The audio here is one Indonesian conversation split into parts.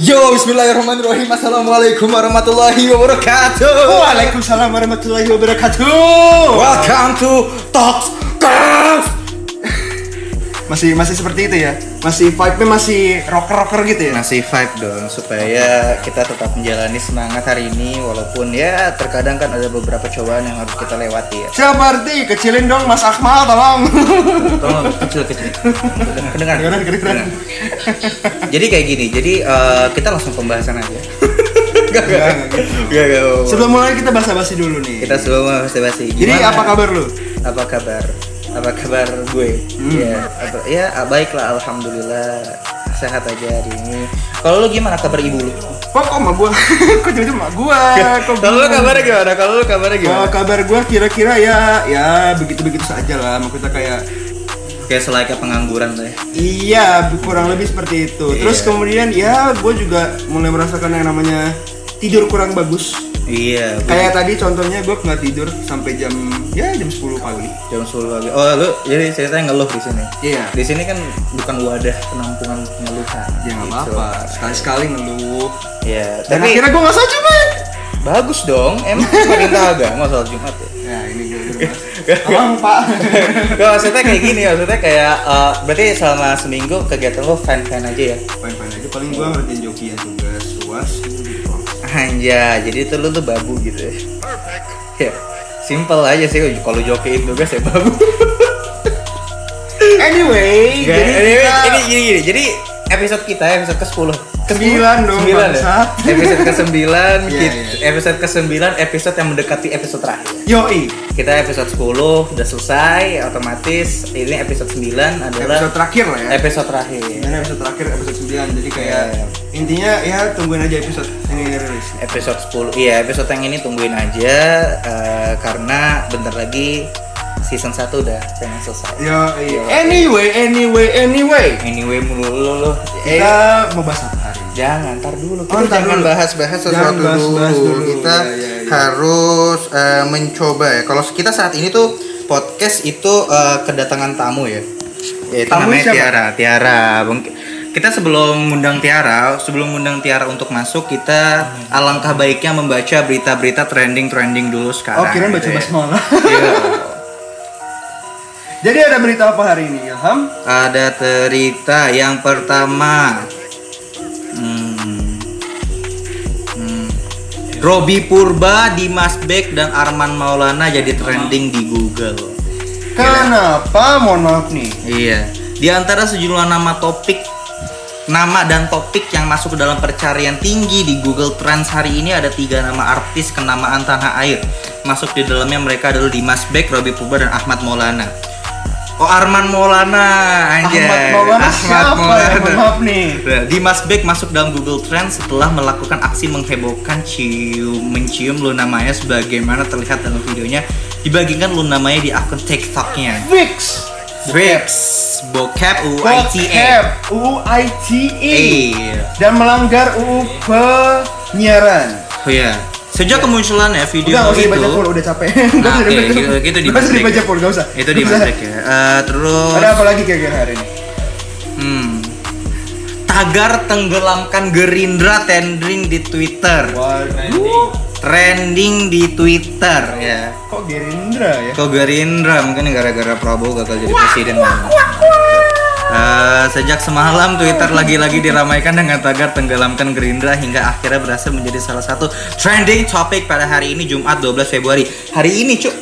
Yo, Bismillahirrahmanirrahim. Assalamualaikum warahmatullahi wabarakatuh. Waalaikumsalam warahmatullahi wabarakatuh. Welcome to Talks Talks. Masih masih seperti itu ya. Masih vibe-nya masih rocker-rocker gitu ya. Masih vibe dong supaya kita tetap menjalani semangat hari ini walaupun ya terkadang kan ada beberapa cobaan yang harus kita lewati ya. Siapa arti? Kecilin dong Mas Akmal tolong. Tolong kecil kecil. Kedengaran. Kedengaran, kedengaran. Jadi kayak gini. Jadi eh, kita langsung pembahasan aja. Gak Enggak, enggak gitu. Gak gak. Sebelum mulai kita basa-basi dulu nih. kita semua basa-basi. Jadi apa kabar lu? apa kabar apa kabar gue Hmm. ya apa- ya ah, baiklah alhamdulillah sehat aja hari ini kalau lu gimana kabar ibu lu Kok kok sama gua? kok jadi sama gua? Kok kalau lu kabarnya gimana kalau lu kabarnya Kalau gimana kabar gua kira-kira ya ya begitu-begitu saja lah. Maksudnya kayak kayak selayaknya pengangguran tuh ya Iya, kurang lebih seperti itu. Terus Iya. kemudian ya gue juga mulai merasakan yang namanya tidur kurang bagus. Iya Kayak tadi contohnya gue nggak tidur sampai jam ya jam 10 pagi. jam 10 pagi oh lu jadi ceritanya ngeluh di sini Iya. di sini kan bukan wadah penampungan pengeluhan Ya nggak gitu. apa-apa. Sekali-sekali ngeluh. Iya, Dan tapi akhirnya gue nggak salah Jumat. bagus dong emang perintah agama soal jumat ya Ya ini gue Tolong Pak. Gak, maksudnya kayak gini, maksudnya kayak eh, berarti selama seminggu kegiatan lo fan-fan aja ya? Main-main aja. Paling gue ngerjain jokian tugas uas gitu. Anja, jadi itu lu tuh babu gitu ya? Ya, simple aja sih kalau jokiin tugas ya babu. Anyway, Gak, jadi ini, kita ini gini gini, jadi episode kita episode ke 10 Sembilan dong, Sembilan ya? bangsat. Episode ke 9 iya. Episode ke 9 episode yang mendekati episode terakhir Yoi, Kita episode 10 udah selesai, otomatis ini episode 9 adalah episode terakhir lah ya. episode terakhir Ini episode terakhir episode 9 jadi kayak Iya. intinya ya tungguin aja episode ini rilis. episode 10 iya episode yang ini tungguin aja eh, karena bentar lagi season 1 udah pengen selesai Ya, iya. Anyway, anyway, anyway. anyway mulu lu lu eh Kita mau bahas apa hari jangan ntar dulu kita Oh, ntar jangan bahas-bahas Jangan sesuatu bahas-bahas dulu. dulu. kita Ya, ya, ya. harus eh, mencoba ya kalau kita saat ini tuh podcast itu eh, kedatangan tamu ya yaitu Tamu namanya siapa? Tiara Tiara Bang- kita sebelum ngundang Tiara, sebelum ngundang Tiara untuk masuk, kita alangkah baiknya membaca berita-berita trending-trending dulu sekarang. Oh, kirain baca gitu ya. basmalah. Iya. Jadi ada berita apa hari ini, Ilham? Ada cerita yang pertama. Hmm. Hmm. Robi Purba, Dimas Beck, dan Arman Maulana jadi trending di Google. Kenapa? Mohon maaf nih. Iya. Di antara sejumlah nama topik Nama dan topik yang masuk ke dalam pencarian tinggi di Google Trends hari ini ada tiga nama artis kenamaan tanah air. Masuk di dalamnya mereka adalah Dimas Beck, Robi Purba, dan Ahmad Maulana. Oh Arman Maulana, anjay. Ahmad Maulana siapa ya? Mohon maaf nih. Dimas Beck masuk dalam Google Trends setelah melakukan aksi menghebohkan cium mencium Luna Maya sebagaimana terlihat dalam videonya dibagikan Luna Maya di akun TikToknya. Fix. Vips, bokep UITA. Bokep UITA Eh, dan melanggar UU penyiaran. oh ya. Sejak kemunculannya video Udah nggak usah itu, dibaca full, udah capek. Nah, oke, dibaca gitu, gitu di Nggak usah dibaca Beck. full, nggak usah. itu di ya. Eh, terus, Ada apa lagi kira-kira hari ini? hmm, tagar tenggelamkan Gerindra trending di Twitter. Waduh. Trending di Twitter ya. Kok Gerindra ya? Kok Gerindra mungkin gara-gara Prabowo gagal jadi presiden. Eh, sejak semalam Twitter lagi-lagi diramaikan dengan tagar tenggelamkan Gerindra hingga akhirnya berhasil menjadi salah satu trending topic pada hari ini Jumat 12 Februari. Hari ini, Cuk.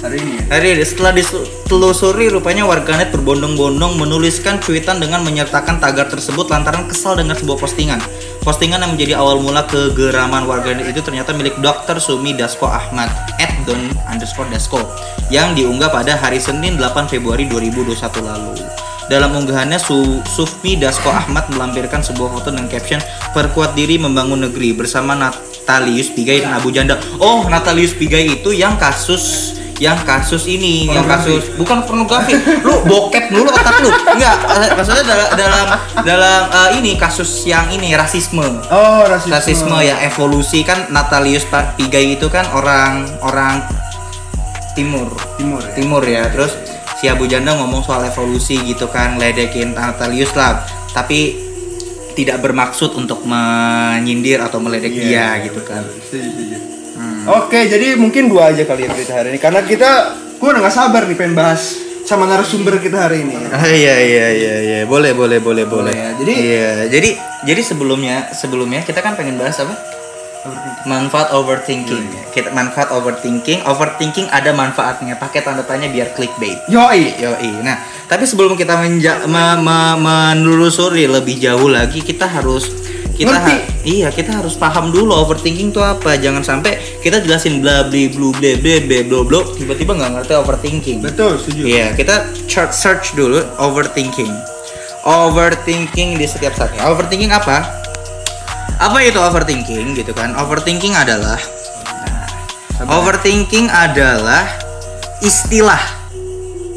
Hari ini ya? Hari ini setelah ditelusuri rupanya warganet berbondong-bondong menuliskan cuitan dengan menyertakan tagar tersebut lantaran kesal dengan sebuah postingan. Postingan yang menjadi awal mula kegeraman warganet itu ternyata milik Dr. Sumi Dasko Ahmad at don underscore Dasko yang diunggah pada hari Senin 8 Februari 2021 lalu. Dalam unggahannya, Su Sufmi Dasko Ahmad melampirkan sebuah foto dengan caption "Perkuat diri membangun negeri" bersama Natalius Pigai dan Abu Janda. Oh, Natalius Pigai itu yang kasus yang kasus ini, yang kasus bukan pornografi. Lu bokep dulu otak lu. Enggak, maksudnya dalam dalam dalam eh, ini kasus yang ini rasisme. Oh, rasisme. Rasisme ya evolusi kan Natalius Pigai itu kan orang orang timur Timur ya. timur ya terus si Abu Janda ngomong soal evolusi gitu kan ledekin Natalius lah tapi tidak bermaksud untuk menyindir atau meledek dia gitu kan. Setuju, setuju. Oke, jadi mungkin dua aja kali ya berita hari ini karena kita gua udah nggak sabar nih pengen bahas sama narasumber kita hari ini. Ah, iya iya iya iya boleh boleh boleh boleh. ya. Jadi- iya jadi jadi sebelumnya sebelumnya kita kan pengen bahas apa? Manfaat overthinking. Kita manfaat overthinking. Overthinking ada manfaatnya. Pakai tanda tanya biar clickbait. Yoi. Yoi. Nah, tapi sebelum kita menja- me- me- menelusuri lebih jauh lagi, kita harus kita Ngerti. ha- iya kita harus paham dulu overthinking itu apa. Jangan sampai kita jelasin bla bli blu ble ble ble blo blo tiba-tiba nggak ngerti overthinking. Betul, setuju. Iya, kita chart search dulu overthinking. Overthinking di setiap saatnya. Overthinking apa? Apa itu overthinking gitu kan? Overthinking adalah nah, overthinking adalah istilah.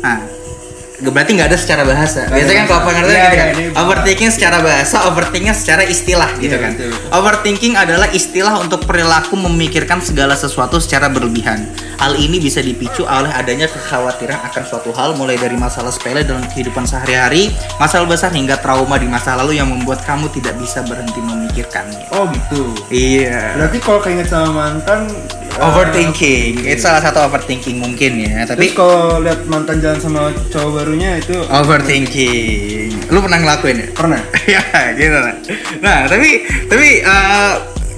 Nah, berarti nggak ada secara bahasa. Biasanya kan kalau pengertian Iya, gitu iya, kan. ini- Overthinking secara bahasa, overthinking secara istilah gitu Iya, kan. betul, betul. Overthinking adalah istilah untuk perilaku memikirkan segala sesuatu secara berlebihan. Hal ini bisa dipicu oleh adanya kekhawatiran akan suatu hal mulai dari masalah sepele dalam kehidupan sehari-hari, masalah besar hingga trauma di masa lalu yang membuat kamu tidak bisa berhenti memikirkannya. Oh gitu. Iya. Berarti kalau keinget sama mantan eh, Overthinking, itu salah satu overthinking mungkin ya. Terus Tapi kalau lihat mantan jalan sama cowok barunya itu overthinking, lu pernah ngelakuin ya? pernah. ya gitu lah. Nah tapi tapi eh,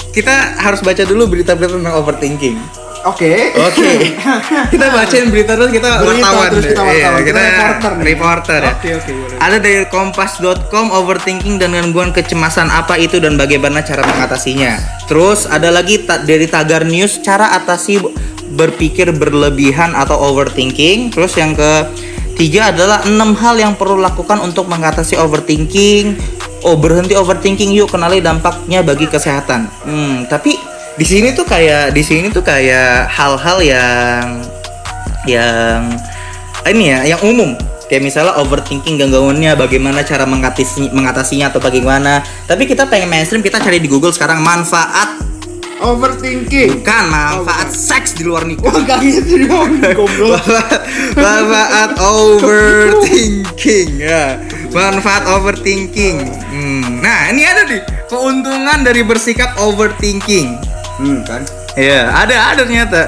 kita harus baca dulu berita-berita tentang overthinking. Oke. Oke. kita bacain berita terus kita Berita, wartawan. terus kita Iya, wartawan. kita Kita reporter nih. reporter ya. Oke, oke, boleh. Ada dari kompas.com overthinking dan gangguan kecemasan apa itu dan bagaimana cara mengatasinya. Terus ada lagi ta- dari Tagar News cara atasi berpikir berlebihan atau overthinking. Terus yang ke tiga adalah enam hal yang perlu lakukan untuk mengatasi overthinking. Oh berhenti overthinking yuk kenali dampaknya bagi kesehatan. Hmm tapi di sini tuh kayak di sini tuh kayak hal-hal yang yang ini ya yang umum. Kayak misalnya overthinking gangguannya bagaimana cara mengatasi mengatasinya atau bagaimana. Tapi kita pengen mainstream kita cari di Google sekarang manfaat Overthinking. bukan manfaat seks di luar nikah. Wah, gak gitu dong, goblok. manfaat overthinking ya. Manfaat overthinking. Hmm, nah ini ada nih keuntungan dari bersikap overthinking Hmm, kan. Iya, ada ada ternyata.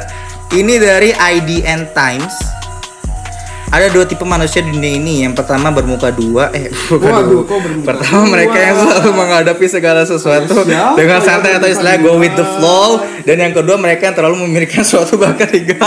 Ini dari IDN Times. Ada dua tipe manusia di dunia ini. Yang pertama bermuka dua, eh bukan Waduh, dua. kok bermuka Pertama dua? mereka yang selalu menghadapi segala sesuatu Siapa dengan santai atau bermuka istilah go with the flow. Dan yang kedua mereka yang terlalu memikirkan suatu bahkan hingga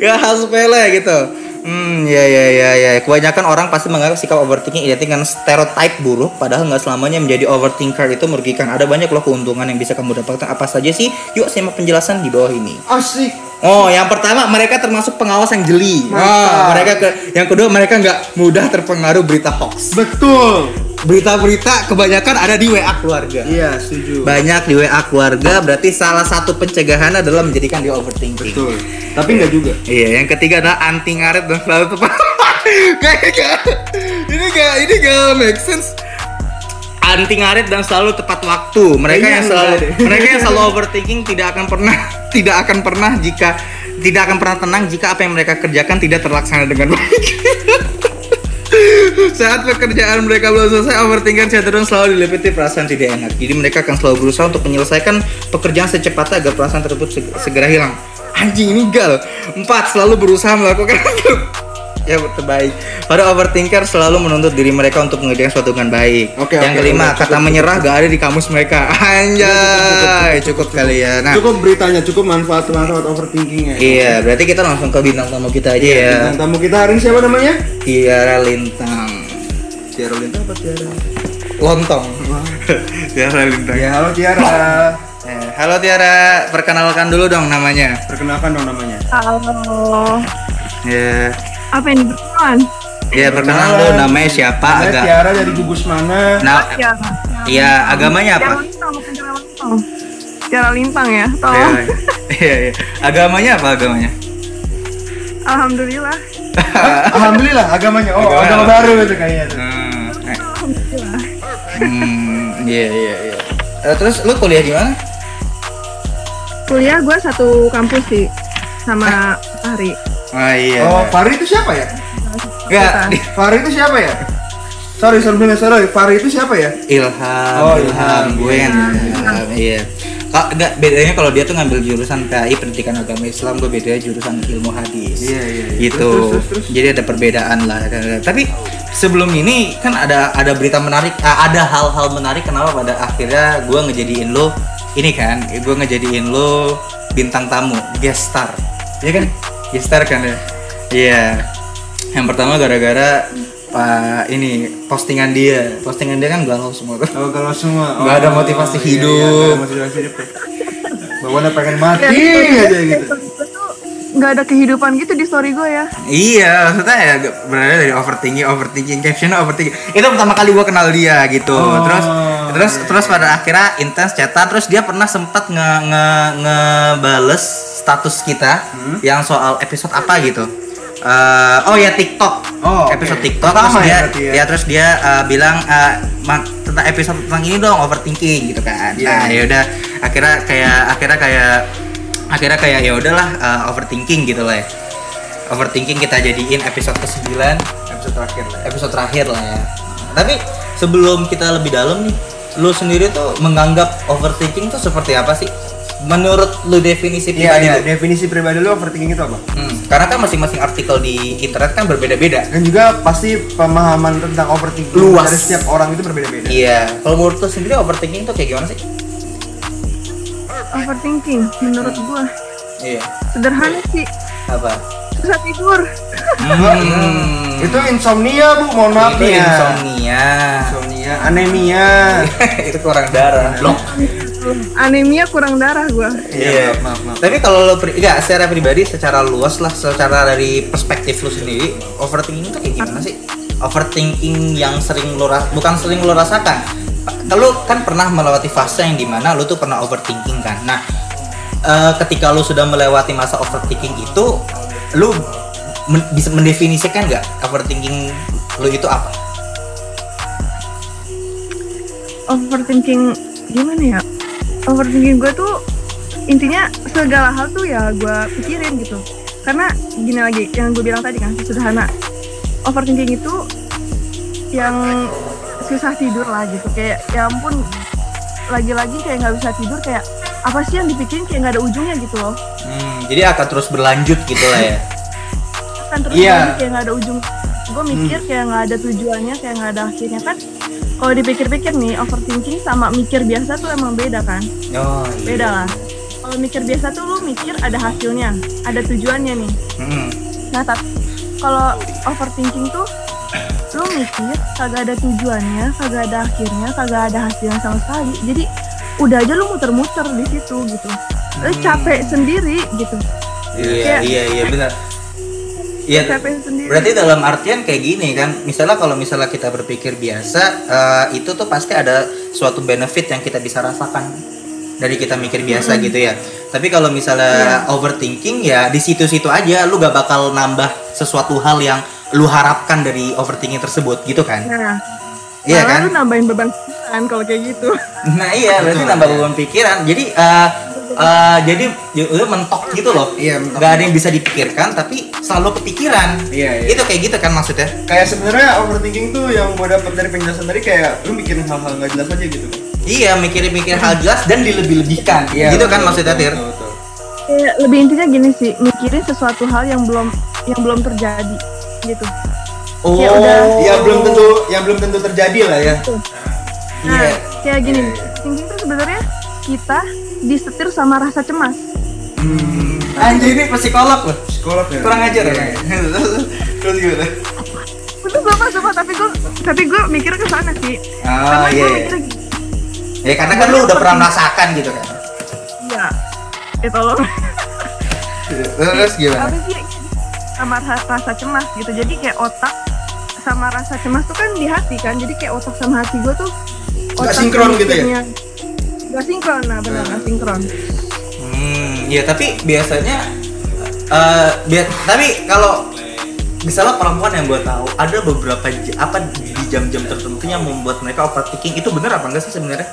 ya hal sepele gitu. Hmm, ya ya ya ya. Kebanyakan orang pasti menganggap sikap overthinking identik dengan stereotype buruk, padahal nggak selamanya menjadi overthinker itu merugikan. Ada banyak loh keuntungan yang bisa kamu dapatkan. Apa saja sih? Yuk simak penjelasan di bawah ini. Asik. Oh, yang pertama mereka termasuk pengawas yang jeli. Mantap. Oh, mereka ke, yang kedua mereka nggak mudah terpengaruh berita hoax. Betul. Berita-berita kebanyakan ada di WA keluarga. Iya, setuju. Banyak di WA keluarga, berarti salah satu pencegahan adalah menjadikan dia overthinking. Betul. Tapi enggak juga. Iya, yang ketiga adalah anti ngaret dan selalu tepat. Kayak gak, ini gak, ini gak make sense. Anti ngaret dan selalu tepat waktu. Mereka Kayaknya yang selalu, enggak deh. mereka yang selalu overthinking tidak akan pernah, tidak akan pernah jika tidak akan pernah tenang jika apa yang mereka kerjakan tidak terlaksana dengan baik. Saat pekerjaan mereka belum selesai, overthinker cenderung selalu diliputi perasaan tidak enak. Jadi mereka akan selalu berusaha untuk menyelesaikan pekerjaan secepatnya agar perasaan tersebut seg- segera hilang. Anjing ini gal. Empat, selalu berusaha melakukan ya terbaik. Pada overthinker selalu menuntut diri mereka untuk mengerjakan suatu dengan baik. Oke, Yang oke, kelima, udah, kata cukup, menyerah gak ada di kamus mereka. Anjay, cukup kali ya. Nah, Cukup beritanya, cukup manfaat manfaat overthinkingnya. iya, berarti kita langsung ke bintang tamu kita aja ya. Bintang tamu kita hari ini siapa namanya? Tiara Lintang. Tiara Lintang apa Tiara? Lontong. Tiara Lintang. Ya, halo Tiara. Eh, halo Tiara, perkenalkan dulu dong namanya. Perkenalkan dong namanya. Halo. Ya, Apa yang diperlukan? ya perkenalan dulu namanya siapa Namanya agak. Tiara dari gugus mana? Nah, Ya. ya agamanya Tiara apa? Tiara Lintang. Tiara Lintang ya, Iya, tolong. iya, iya. Agamanya apa agamanya? Alhamdulillah. Alhamdulillah agamanya. Oh, Agama agama baru itu kayaknya. Hmm, eh, Alhamdulillah. hmm, iya, iya, iya. Eh, terus lu kuliah di mana? Kuliah gue satu kampus sih sama Fahri. Oh iya. Oh, Fahri itu siapa ya? Enggak, Fahri itu siapa ya? sorry sebelumnya sorry Fahri itu siapa ya Ilham, Oh, Ilham, gue yang Ilham, iya. Kak, enggak bedanya kalau dia tuh ngambil jurusan PAI Pendidikan Agama Islam, gue bedanya jurusan ilmu hadis. Iya, iya, iya. Gitu. Terus, terus, terus. Jadi ada perbedaan lah. Tapi sebelum ini kan ada ada berita menarik, ah, ada hal-hal menarik kenapa pada akhirnya gue ngejadiin lo ini kan, gue ngejadiin lo bintang tamu, guest star. Iya kan? Guest star kan ya? Iya. Yang pertama gara-gara Pak ini postingan dia, postingan dia kan galau semua tuh. oh kalau semua Nggak ada Oh, motivasi iya, hidup. iya, ada motivasi hidup ya. Bawanya pengen mati Ya, aja gitu Gue nggak ada kehidupan gitu di story gue ya. Iya, maksudnya ya gak- berada dari overthinking, overthinking, captionnya overthinking. Itu pertama kali gua kenal dia gitu. Oh, terus terus iya, terus pada akhirnya intens chatan, terus dia pernah sempat nge, nge, ngebales status kita Hmm? yang soal episode apa gitu. Eh, oh ya TikTok. Oh, episode TikTok Pertama terus ya dia ya? ya terus dia eh, bilang "Ma- tentang episode tentang ini dong overthinking gitu kan. Iya. Nah, ya udah akhirnya kayak akhirnya kayak akhirnya kayak ya udahlah eh, overthinking gitu lah ya. Overthinking kita jadiin episode ke-9 episode terakhir lah ya. episode terakhir lah ya. Tapi sebelum kita lebih dalam nih, lu sendiri tuh menganggap overthinking tuh seperti apa sih? Menurut lu definisi Iya, pribadi iya. lu? Definisi pribadi lu overthinking itu apa? Hmm, karena kan masing-masing artikel di internet kan berbeda-beda. Dan juga pasti pemahaman tentang overthinking Luas. dari setiap orang itu berbeda-beda. Iya, kalau menurut lu sendiri overthinking tuh kayak gimana sih? Overthinking menurut gue Iya. sederhana sih. Apa? Susah tidur. Hmm. Itu insomnia, Bu. Mohon maaf itu ya. insomnia. Insomnia, anemia. itu kurang darah. Blok. Anemia kurang darah gue. Iya. maaf, maaf, maaf. Tapi kalau lo pri- enggak secara pribadi secara luas lah secara dari perspektif lo sendiri overthinking itu kayak gimana sih? Overthinking yang sering lo ras- bukan sering lo rasakan. Lo kan pernah melewati fase yang di mana lo tuh pernah overthinking kan. Nah, eh, ketika lo sudah melewati masa overthinking itu, lo men- bisa mendefinisikan nggak overthinking lo itu apa? Overthinking gimana ya? Overthinking gue tuh intinya segala hal tuh ya gue pikirin gitu. Karena gini lagi yang gue bilang tadi kan sederhana. Overthinking itu yang susah tidur lah gitu kayak ya ampun lagi-lagi kayak nggak bisa tidur kayak apa sih yang dipikirin kayak nggak ada ujungnya gitu loh jadi akan terus berlanjut gitu lah ya. kan terus Iya. lagi kayak nggak ada ujung gue mikir kayak nggak ada tujuannya kayak nggak ada akhirnya kan kalau dipikir-pikir nih overthinking sama mikir biasa tuh emang beda kan Oh, iya. beda lah kalau mikir biasa tuh lu mikir ada hasilnya ada tujuannya nih Hmm. nah tapi kalau overthinking tuh lu mikir kagak ada tujuannya kagak ada akhirnya kagak ada hasilnya sama sekali jadi udah aja lu muter-muter di situ gitu lu Hmm. capek sendiri gitu Iya, Kayak- iya, iya benar. Iya, capek sendiri berarti dalam artian kayak gini kan. Misalnya kalau misalnya kita berpikir biasa, eh, itu tuh pasti ada suatu benefit yang kita bisa rasakan dari kita mikir biasa gitu ya. Tapi kalau misalnya overthinking ya di situ-situ aja, lu gak bakal nambah sesuatu hal yang lu harapkan dari overthinking tersebut gitu kan? nah Iya kan? lu nambahin beban pikiran kalau kayak gitu Nah iya, berarti nambah beban pikiran. Jadi eh eh, jadi ya udah mentok gitu loh. Iya, mentok. Gak ada yang bisa dipikirkan, tapi selalu kepikiran. Iya, iya. Itu kayak gitu kan maksudnya? Kayak sebenarnya overthinking tuh yang gue dapat dari penjelasan tadi kayak lu mikirin hal-hal nggak jelas aja gitu. Iya, mikirin-mikirin hal jelas dan dilebih-lebihkan. gitu kan betul, maksudnya, betul, Tir? betul, betul. Kayak lebih intinya gini sih mikirin sesuatu hal yang belum yang belum terjadi gitu Oh, Ya udah. Ya belum tentu, yang belum tentu terjadi lah ya. nah Iya. kayak gini thinking tuh sebenarnya kita disetir sama rasa cemas Hmm. Anjir ini psikolog loh. Psikolog ya. Kurang ajar ya. Terus gimana? itu sumpah sumpah tapi gue tapi gue mikir ke sana sih Ah, karena iya. gue iya. Ya karena kan lu udah pernah merasakan gitu kan. iya ya tolong Terus gimana? apa sih sama ra- rasa cemas gitu jadi kayak otak sama rasa cemas tuh kan di hati kan jadi kayak otak sama hati gue tuh otak sinkron gitu ya? Nggak sinkron nah benar nggak sinkron Hmm, ya tapi biasanya eh biar tapi kalau misalnya perempuan yang gue tahu ada beberapa apa di jam-jam tertentu yang membuat mereka overthinking itu bener apa enggak sih sebenarnya?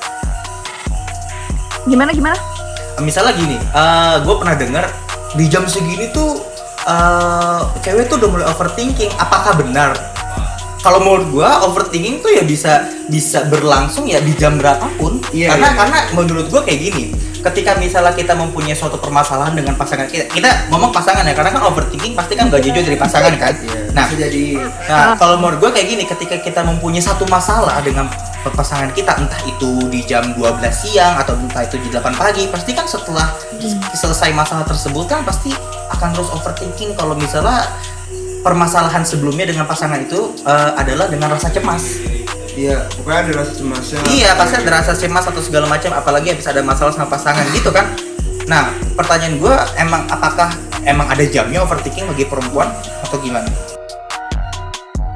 gimana gimana Misalnya gini, eh gue pernah dengar di jam segini tuh eh cewek tuh udah mulai overthinking. Apakah benar? Kalau menurut gua overthinking tuh ya bisa bisa berlangsung ya di jam berapapun. Iya, karena iya. karena menurut gua kayak gini ketika misalnya kita mempunyai suatu permasalahan dengan pasangan kita kita ngomong pasangan ya karena kan overthinking pasti kan gak jujur dari pasangan kan? Nah Bisa jadi. Nah, kalau menurut gue kayak gini, ketika kita mempunyai satu masalah dengan pasangan kita, entah itu di jam 12 siang atau entah itu di 8 pagi, pasti kan setelah selesai masalah tersebut kan pasti akan terus overthinking. Kalau misalnya permasalahan sebelumnya dengan pasangan itu eh, adalah dengan rasa cemas. Iya, pokoknya ada rasa cemasnya. Iya, pasti ada rasa cemas atau segala macam, apalagi habis ada masalah sama pasangan gitu kan. Nah, pertanyaan gue emang apakah emang ada jamnya overthinking bagi perempuan atau gimana?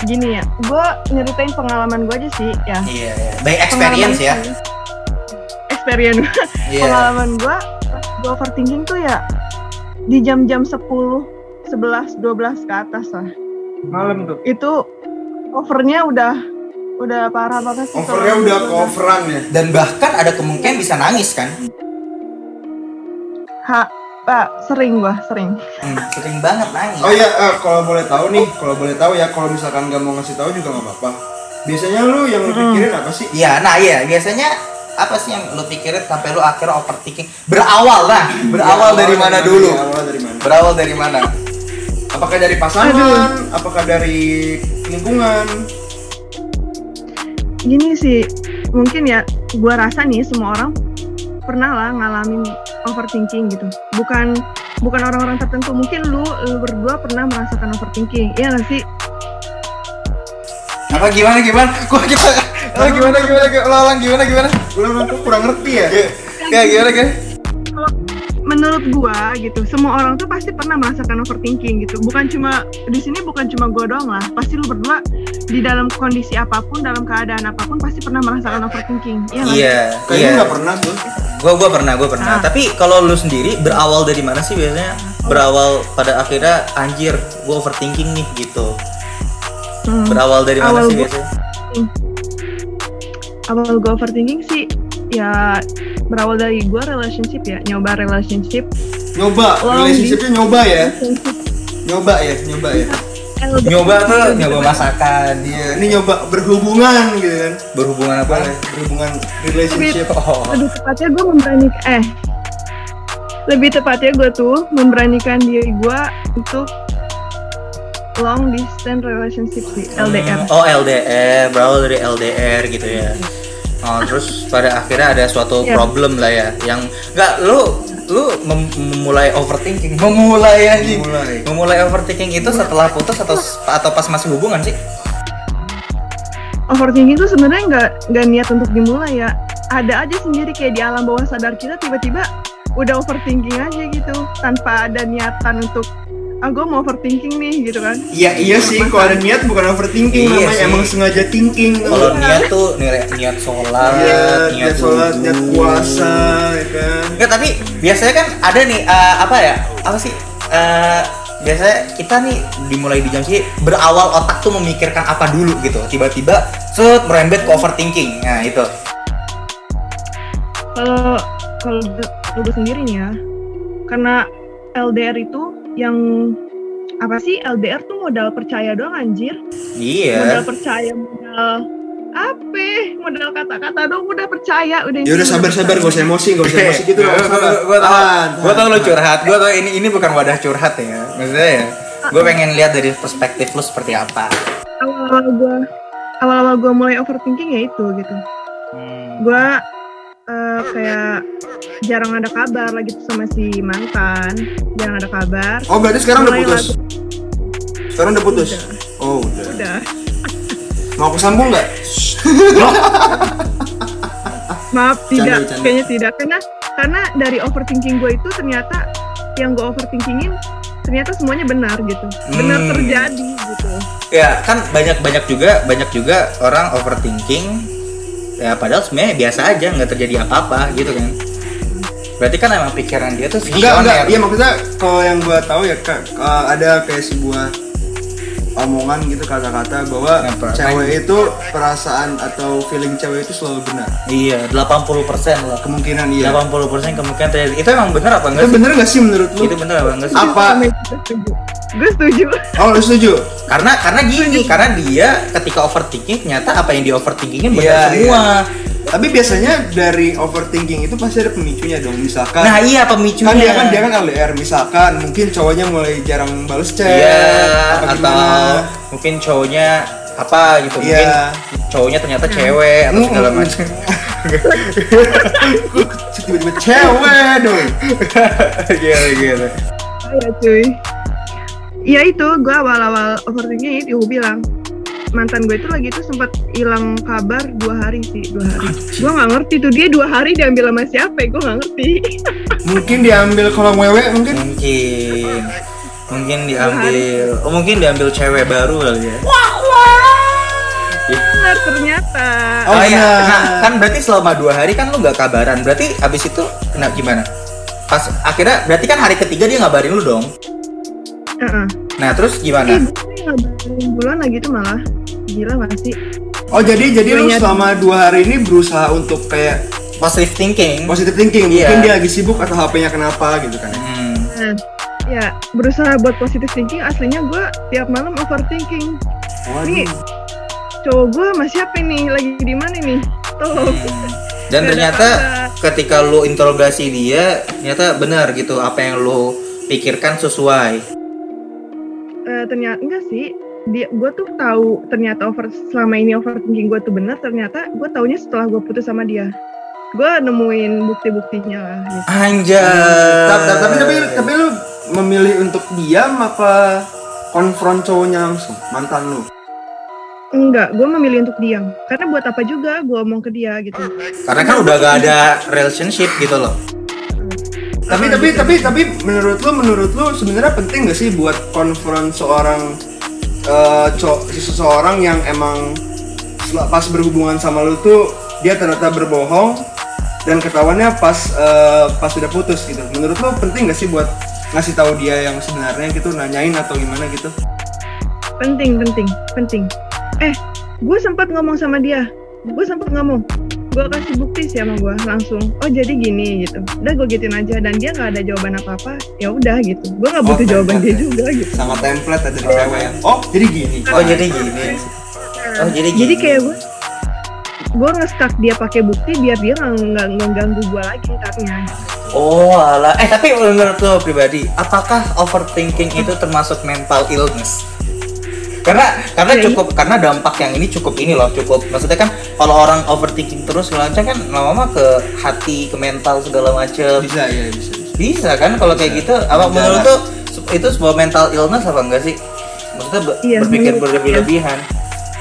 Gini ya, gue nyeritain pengalaman gue aja sih ya. Iya, iya. by experience ya. Experience. Iya. Pengalaman gue, gue overthinking tuh ya di jam-jam 10, 11, 12 ke atas lah. Malam tuh. Itu overnya udah udah parah banget sih. Overnya kalau udah coveran ya. dan bahkan ada kemungkinan bisa nangis kan Ha, Pak, sering gua, sering. hmm, sering banget nangis Oh iya, eh, kalau boleh tahu nih, kalau boleh tahu ya, kalau misalkan nggak mau ngasih tahu juga nggak apa-apa. Biasanya lu yang lu pikirin apa sih? iya nah iya biasanya apa sih yang lu pikirin sampai lu akhirnya overthinking berawal lah berawal dari mana dulu Awal dari mana? berawal dari mana Apakah dari pasangan? Apakah dari lingkungan? Gini sih, mungkin ya gua rasa nih semua orang pernah lah ngalamin overthinking gitu. Bukan bukan orang-orang tertentu. Mungkin lu, lu berdua pernah merasakan overthinking. Iya gak sih? apa gimana gimana gua gimana oh, gimana gimana gimana ulang gimana gimana Gue orang tuh kurang ngerti ya. kayak gimana kan Kalau menurut gua gitu, semua orang tuh pasti pernah merasakan overthinking gitu. Bukan cuma di sini bukan cuma gua doang lah. Pasti lu berdua di dalam kondisi apa pun, dalam keadaan apa pun pasti pernah merasakan overthinking. Iya iya Kayaknya iya nggak pernah tuh. gua gua pernah gua pernah Ah. tapi kalau lu sendiri berawal dari mana sih biasanya berawal pada akhirnya anjir gua overthinking nih gitu Hmm. berawal dari mana Awal sih gua- biasanya awal gue overthinking sih ya berawal dari gue relationship ya nyoba relationship Nyoba, Long relationshipnya nyoba ya. Nyoba ya, nyoba ya. LDR. nyoba tuh nyoba masakan Iya, ini nyoba berhubungan gitu kan. berhubungan apa Apa? Berhubungan relationship. oh. lebih tepatnya gue memberanikan eh lebih tepatnya gue tuh memberanikan diri gue untuk long distance relationship sih LDR oh LDR berawal dari LDR gitu ya oh terus pada akhirnya ada suatu Iya. problem lah ya yang nggak lu lu mem- memulai overthinking. Memulai anjing. Memulai. memulai overthinking itu setelah putus atau atau pas masih hubungan sih? Overthinking tuh sebenarnya nggak nggak niat untuk dimulai ya. Ada aja sendiri kayak di alam bawah sadar kita tiba-tiba udah overthinking aja gitu tanpa ada niatan untuk ah gue mau overthinking nih gitu kan Iya iya sih, kalau ada niat bukan overthinking Iya namanya sih. emang sengaja thinking. kalau niat tuh niat niat sholat Iya, niat sholat, niat puasa, ya kan. Enggak, tapi biasanya kan ada nih eh, apa ya? Apa sih? Eh, biasanya kita nih dimulai di jam sih berawal otak tuh memikirkan apa dulu gitu. Tiba-tiba set merembet ke overthinking. Nah, itu. kalau kalau gue sendiri nih ya karena LDR itu yang apa sih LDR tuh modal percaya doang anjir modal Iya. percaya modal apa modal kata-kata dong udah percaya udah Ya udah sabar sabar, gak usah emosi, gak usah emosi gitu. Gua tau, gua tau tahan. curhat. Gua tau ini ini bukan wadah curhat ya. Maksudnya ya. Gue pengen lihat dari perspektif lu seperti apa. awal-awal gue awal-awal gue mulai overthinking ya itu gitu Hmm. gue eh, kayak jarang ada kabar lagi tuh sama si mantan jarang ada kabar Oh berarti sekarang udah Mulai putus? Sekarang udah putus? Udah. Oh udah. udah Mau aku sambung nggak? maaf tidak canda. kayaknya tidak karena karena dari overthinking gue itu ternyata yang gue overthinkingin ternyata semuanya benar gitu benar Hmm. terjadi gitu Ya kan banyak banyak juga banyak juga orang overthinking ya padahal sebenarnya biasa aja nggak terjadi apa-apa gitu kan. Berarti kan emang pikiran dia tuh Enggak enggak. visioner. Iya maksudnya kalau yang gua tahu ya kak eh, ada kayak sebuah omongan gitu kata-kata bahwa Apa? cewek itu perasaan atau feeling cewek itu selalu benar. Iya, 80% lah. Kemungkinan iya. 80% kemungkinan terjadi. Itu emang bener apa enggak Itu sih? bener gak sih menurut lu? Itu bener apa enggak sih? Apa? Gue setuju Oh, lu setuju? Karena karena gini, karena dia ketika overthinking ternyata apa yang di overthinkingin benar Iya, semua. Tapi biasanya dari overthinking itu pasti ada pemicunya dong. Misalkan Nah iya pemicunya. kan dia kan dia kan LDR misalkan mungkin cowoknya mulai jarang bales chat Iya, atau gimana. mungkin cowoknya apa gitu mungkin Iya. cowoknya ternyata cewek atau segala Mm-mm. macam. tiba-tiba cewek dong Gila gila. Ya cuy Iya itu gue awal-awal overthinking itu gue bilang mantan gue itu lagi itu sempat hilang kabar dua hari sih dua hari. Gue nggak ngerti tuh dia dua hari diambil sama siapa ya? Gue nggak ngerti. Mungkin diambil kalau wewe mungkin? Mungkin. Mungkin diambil. oh mungkin diambil cewek baru kali ya. benar ternyata. Oh, Oh, iya, nah, kan berarti selama dua hari kan lu nggak kabaran. Berarti abis itu kena gimana? Pas akhirnya berarti kan hari ketiga dia ngabarin lu dong. Heeh. Nah terus eh gimana? gue ngabarin bulan lagi tuh malah gila gak sih. Oh jadi jadi lu selama dua hari ini berusaha untuk kayak Positive thinking. positive thinking mungkin dia lagi sibuk atau HP-nya kenapa gitu kan ya. Hmm. nah ya berusaha buat positive thinking. Aslinya gue tiap malam overthinking. Waduh. cowok gue sama siapa nih? Lagi di mana nih? Tolong Dan Gak ternyata kabar. ketika lu interogasi dia, ternyata benar gitu apa yang lu pikirkan sesuai. Eh, ternyata enggak sih dia gue tuh tahu ternyata over selama ini overthinking gue tuh benar ternyata gue taunya setelah gue putus sama dia gue nemuin bukti-buktinya lah gitu. Anjay. tapi, tapi tapi tapi lu memilih untuk diam apa konfront cowoknya langsung mantan lu enggak gue memilih untuk diam karena buat apa juga gue ngomong ke dia gitu Karena kan udah gak ada relationship gitu loh. tapi tapi tapi tapi menurut lu menurut lu sebenarnya penting gak sih buat konfront seorang co- seseorang yang emang pas berhubungan sama lu tuh dia ternyata berbohong dan ketahuannya pas eh, pas udah putus gitu. Menurut lu penting gak sih buat ngasih tahu dia yang sebenarnya gitu nanyain atau gimana gitu? Penting penting penting. Eh gue sempat ngomong sama dia. Gue sempat ngomong gue kasih bukti sih sama gue langsung oh jadi gini gitu udah gue gituin aja dan dia nggak ada jawaban apa apa ya udah gitu gue nggak butuh Oh, jawaban dia template ya. juga gitu sama template ada dari cewek ya oh jadi gini Oh jadi gini. Oh jadi gini. jadi kayak gue gue nge-stuck dia pakai bukti biar dia nggak nggak nggak ganggu gue lagi ntarnya Oh alah. Eh tapi menurut lo pribadi, apakah overthinking itu termasuk mental illness? Karena karena Iya, cukup karena dampak yang ini cukup ini loh cukup maksudnya kan kalau orang overthinking terus segala macam kan lama-lama ke hati ke mental segala macam bisa ya bisa, bisa. bisa kan kalau kayak gitu? Apa menurut tuh itu sebuah mental illness apa enggak sih? Maksudnya be- Iya, berpikir menurut- berlebih-lebihan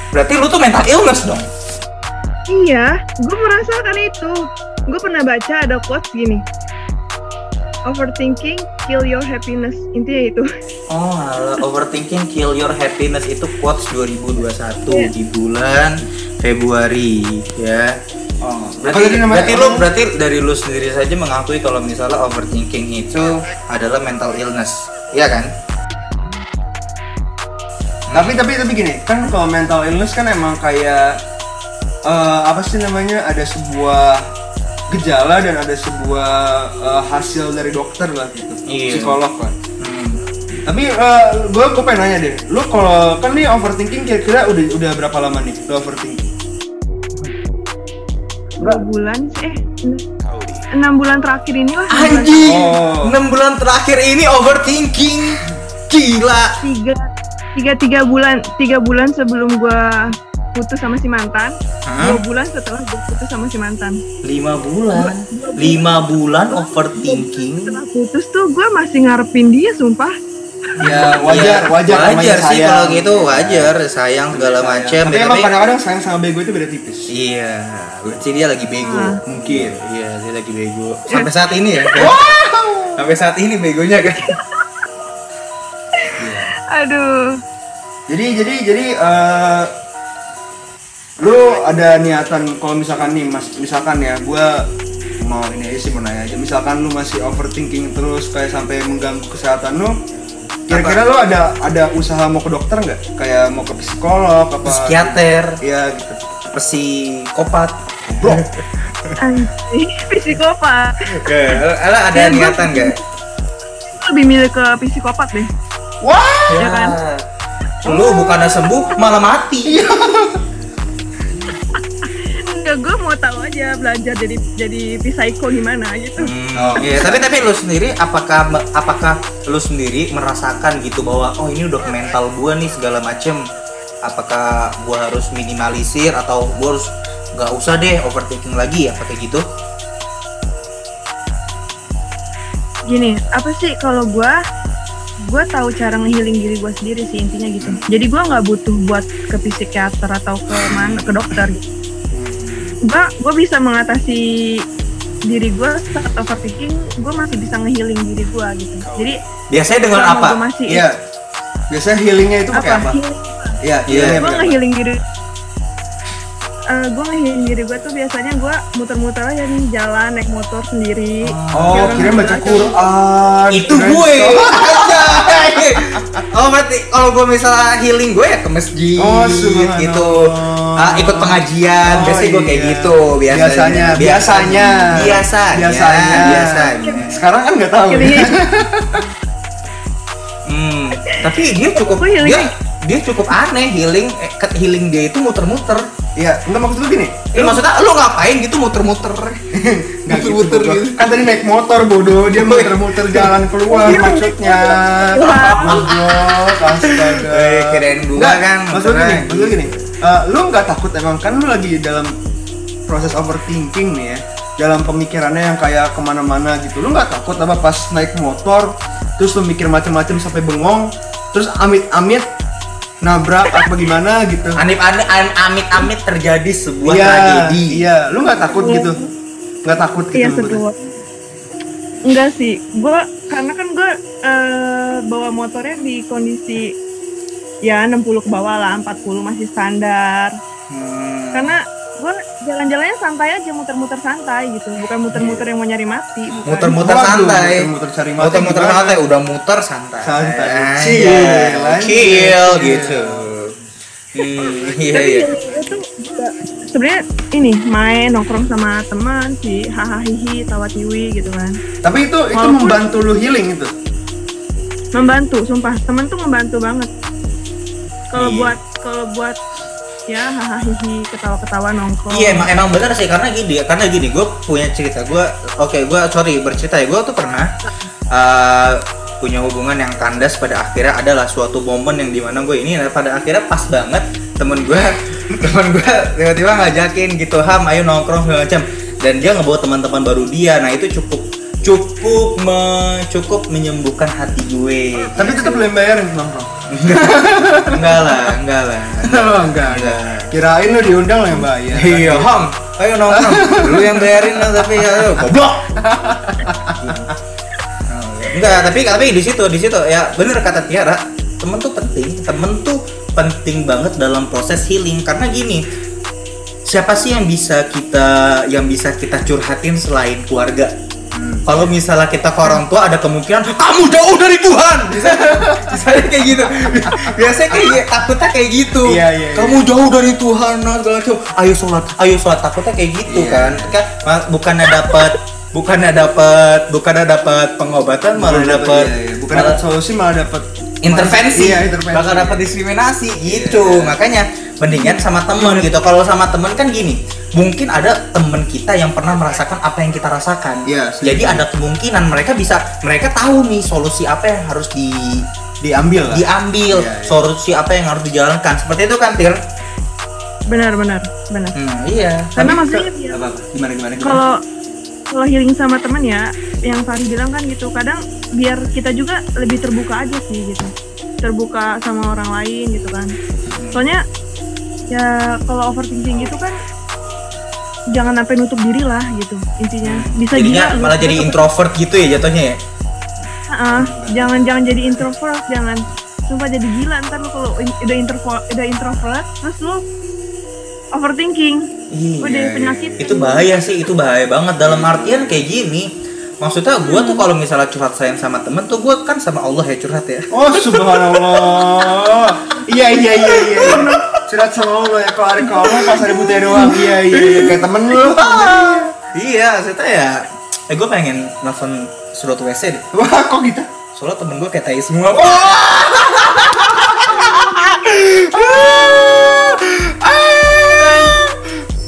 berarti lu tuh mental illness dong? Iya gue merasakan itu. Gue pernah baca ada quotes gini overthinking kill your happiness intinya itu Oh, overthinking kill your happiness itu quotes 2021 Iya. di bulan Februari ya. oh Berarti, apa tadi namanya berarti lu berarti dari lu sendiri saja mengakui kalau misalnya overthinking itu adalah mental illness. Iya kan? tapi tapi tapi gini kan kalau mental illness kan emang kayak eh, apa sih namanya ada sebuah gejala dan ada sebuah eh, hasil dari dokter lah gitu Iya. psikolog lah Hmm. tapi gue gue pengen nanya deh lu kalau kan nih overthinking kira-kira udah udah berapa lama nih lu overthinking dua bulan sih eh enam bulan terakhir ini lah enam bulan- Anjing. Oh. 6 bulan terakhir ini overthinking. Gila. tiga tiga tiga bulan tiga bulan sebelum gua putus sama si mantan Hah? dua bulan setelah gua putus sama si mantan 5 bulan. 5 bulan overthinking. setelah putus tuh gua masih ngarepin dia sumpah ya wajar Iya, wajar wajar sih sayang. kalau gitu wajar sayang segala macam tapi ya, emang kadang-kadang sayang sama bego itu beda tipis Iya, berarti dia lagi bego. Ah. mungkin Iya, dia lagi bego. Sampai saat ini ya. kan? Sampai saat ini begonya kan. aduh jadi jadi jadi eh lu ada niatan kalau misalkan nih mas misalkan ya gua mau ini aja sih mau nanya aja. Misalkan lu masih overthinking terus kayak sampai mengganggu kesehatan lu kira-kira lu ada ada usaha mau ke dokter nggak? Kayak mau ke psikolog apa? Psikiater, ya gitu psikopat. bro anjing psikopat. Ala ada Ya, gua- niatan gak? lebih milih ke psikopat deh. Wah, Ya kan? Lu bukannya sembuh malah mati. Enggak, gue mau tahu aja belajar jadi jadi psycho gimana gitu. Hmm, iya, tapi tapi lu sendiri apakah apakah lu sendiri merasakan gitu bahwa oh ini udah ke mental gua nih segala macem apakah gua harus minimalisir atau gua harus nggak usah deh overthinking lagi ya pakai gitu Gini, apa sih kalau gue gue tahu cara ngehealing diri gue sendiri sih intinya gitu. Jadi gue nggak butuh buat ke psikiater atau ke mana ke dokter. Gitu. Gue gue bisa mengatasi diri gue saat overthinking, gue masih bisa ngehealing diri gue gitu. Jadi biasanya dengan apa masih iya. Biasanya healingnya itu pakai apa? Healing, Iya, Iya. gue ngehealing diri Eh gue ngehealing diri gue tuh biasanya gue muter-muter aja nih jalan naik motor sendiri Oh, orang kira baca. Quran. itu gue oh berarti kalau gue misalnya healing gue ya ke masjid Oh, gitu Ah, ikut pengajian Oh, biasanya gue kayak iya. gitu biasanya Biasanya, biasanya. biasanya Biasanya. biasanya Sekarang kan nggak tahu. Healingnya- Hmm, tapi dia cukup dia dia cukup aneh healing eh, ke- healing dia itu muter-muter. Iya, enggak maksud lu gini. Eh, maksudnya lu ngapain gitu muter-muter? Nggak gitu, goblok. gitu. Kan tadi naik motor bodoh, dia muter-muter jalan keluar maksudnya. Goblok, astaga. Eh, kirain gua Nggak, kan Maksud lu gini, maksud lu gini. eh, lu nggak takut emang kan lu lagi dalam proses overthinking nih ya dalam pemikirannya yang kayak ke mana-mana gitu lu nggak takut apa pas naik motor terus lu mikir macam-macam sampai bengong terus amit-amit nabrak apa gimana gitu Anip anip amit-amit terjadi sebuah iya tragedi. iya lu nggak takut gitu nggak takut gitu Iya. Enggak sih, gue karena kan gue eh, bawa motornya di kondisi ya 60 ke bawah lah, 40 masih standar. Hmm. Karena gue jalan-jalannya santai aja, muter-muter santai gitu, bukan muter-muter yang mau nyari mati. Bukan. Muter-muter Waduh, santai. muter-muter cari mati Muter-muter gimana? santai, udah muter santai. Santai. Chill, anjay. chill gitu. Hmm, iya Tapi iya. ya, itu juga sebenarnya ini main nongkrong sama teman sih, hahaha hihi, tawa tiwi gitu kan. tapi itu itu Walaupun- membantu lu healing itu membantu sumpah temen tuh membantu banget kalau Iya. buat kalau buat ya hahaha ketawa-ketawa nongkrong. Iya emang emang benar sih karena gini karena gini gue punya cerita gue oke gue sorry bercerita ya gue tuh pernah uh, punya hubungan yang kandas pada akhirnya adalah suatu momen yang di mana gue ini pada akhirnya pas banget temen gue temen gue tiba-tiba ngajakin gitu ham ayo nongkrong segala macam. Dan dia ngebawa teman-teman baru dia. Nah itu cukup cukup me- cukup menyembuhkan hati gue. Tapi tetap belum bayarin nongkrong enggak lah enggak lah oh, enggak enggak kirain lu diundang lah yang bayar Iya, Ham. Ayo nongkrong. Lu yang bayarin lah tapi ya goblok. Enggak, tapi tapi di situ di situ ya bener kata Tiara, temen tuh penting. Temen tuh penting banget dalam proses healing karena gini. Siapa sih yang bisa kita yang bisa kita curhatin selain keluarga? Kalau misalnya kita ke orang tua ada kemungkinan kamu jauh dari Tuhan. Misalnya, misalnya kayak gitu. Biasanya kayak gitu, takutnya kayak gitu. Iya, iya, iya. Kamu jauh dari Tuhan nah, segala macam. Ayo sholat, ayo sholat. Takutnya kayak gitu Iya. kan. Kan bukannya dapat bukannya dapat bukannya dapat pengobatan malah dapat iya, iya. bukan dapat solusi malah dapat intervensi, iya intervensi bakal dapat diskriminasi gitu Iya. makanya mendingan sama temen gitu kalau sama temen kan gini mungkin ada temen kita yang pernah merasakan apa yang kita rasakan. Setuju. jadi ada kemungkinan mereka bisa mereka tahu nih solusi apa yang harus di diambil lah. diambil Iya, iya. solusi apa yang harus dijalankan. Seperti itu kan Tir? Benar benar benar. Hmm, iya. Karena Tapi maksudnya ke- ya, apa, apa? gimana gimana gimana? kalau kalau healing sama teman ya yang Fahri bilang kan gitu kadang biar kita juga lebih terbuka aja sih gitu. Terbuka sama orang lain gitu kan. Soalnya ya kalau overthinking gitu kan jangan sampai nutup diri lah gitu intinya. Bisa jadinya gila malah gitu. jadi introvert gitu ya jatuhnya ya? Ah, jangan jangan jadi introvert jangan. Sumpah jadi gila ntar lu kalau in- udah introvert udah introvert terus lu overthinking. Iya, udah penyakit. itu bahaya sih itu bahaya banget. Dalam artian kayak gini maksudnya gua tuh kalau misalnya curhat sayang sama temen tuh gua kan sama Allah ya curhat ya. Oh subhanallah. Iya iya iya iya curhat sama Allah ya kalau hari kamu pas hari putih doang? Iya iya iya kayak temen lu. Iya maksudnya ya eh gue pengen nelfon surat WC deh. Wah kok gitu? Soalnya temen gue kayak tai semua.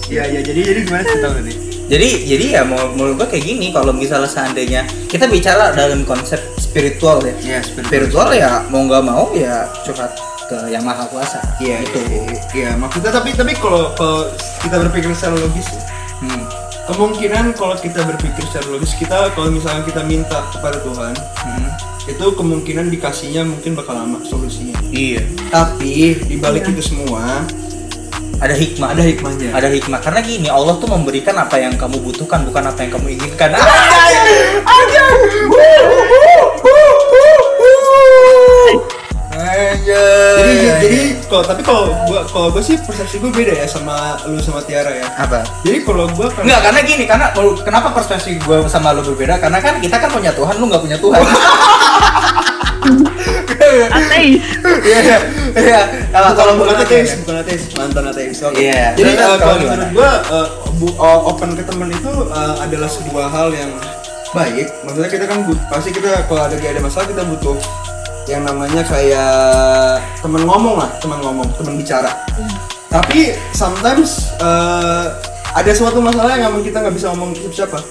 Iya iya jadi jadi gimana sih tahu tadi? jadi jadi ya mau menurut gue kayak gini kalau misalnya seandainya kita bicara dalam konsep spiritual ya. Iya spiritual ya mau nggak mau ya curhat ke yang maha kuasa Iya gitu itu. Iya maksudnya tapi tapi kalau kalau kita berpikir secara logis ya, Hmm. kemungkinan kalau kita berpikir secara logis kita kalau misalnya kita minta kepada Tuhan Hmm. itu kemungkinan dikasihnya mungkin bakal lama solusinya. iya Tapi di balik Iya. itu semua ada hikmah ada hikmahnya. ada hikmah karena gini Allah tuh memberikan apa yang kamu butuhkan bukan apa yang kamu inginkan Jadi jadi kalau tapi kalau gua kalau gua sih persepsi gua beda ya sama lu sama Tiara ya. apa Jadi kalau gua kan Enggak, karena gini, karena kenapa persepsi gue sama lo berbeda? Karena kan kita kan punya Tuhan, lu nggak punya Tuhan. ateis Iya, iya. Kalau kalau bukan ateis, bukan ateis, mantan ateis. Oke. Iya. Jadi uh, kalau kalau menurut gua uh, bu- uh, open ke teman itu uh, adalah sebuah hal yang baik. Maksudnya kita kan pasti kita kalau ada ada masalah kita butuh yang namanya kayak teman ngomong lah, teman ngomong, teman bicara. Tapi sometimes uh, ada suatu masalah yang emang kita nggak bisa ngomong ke siapa.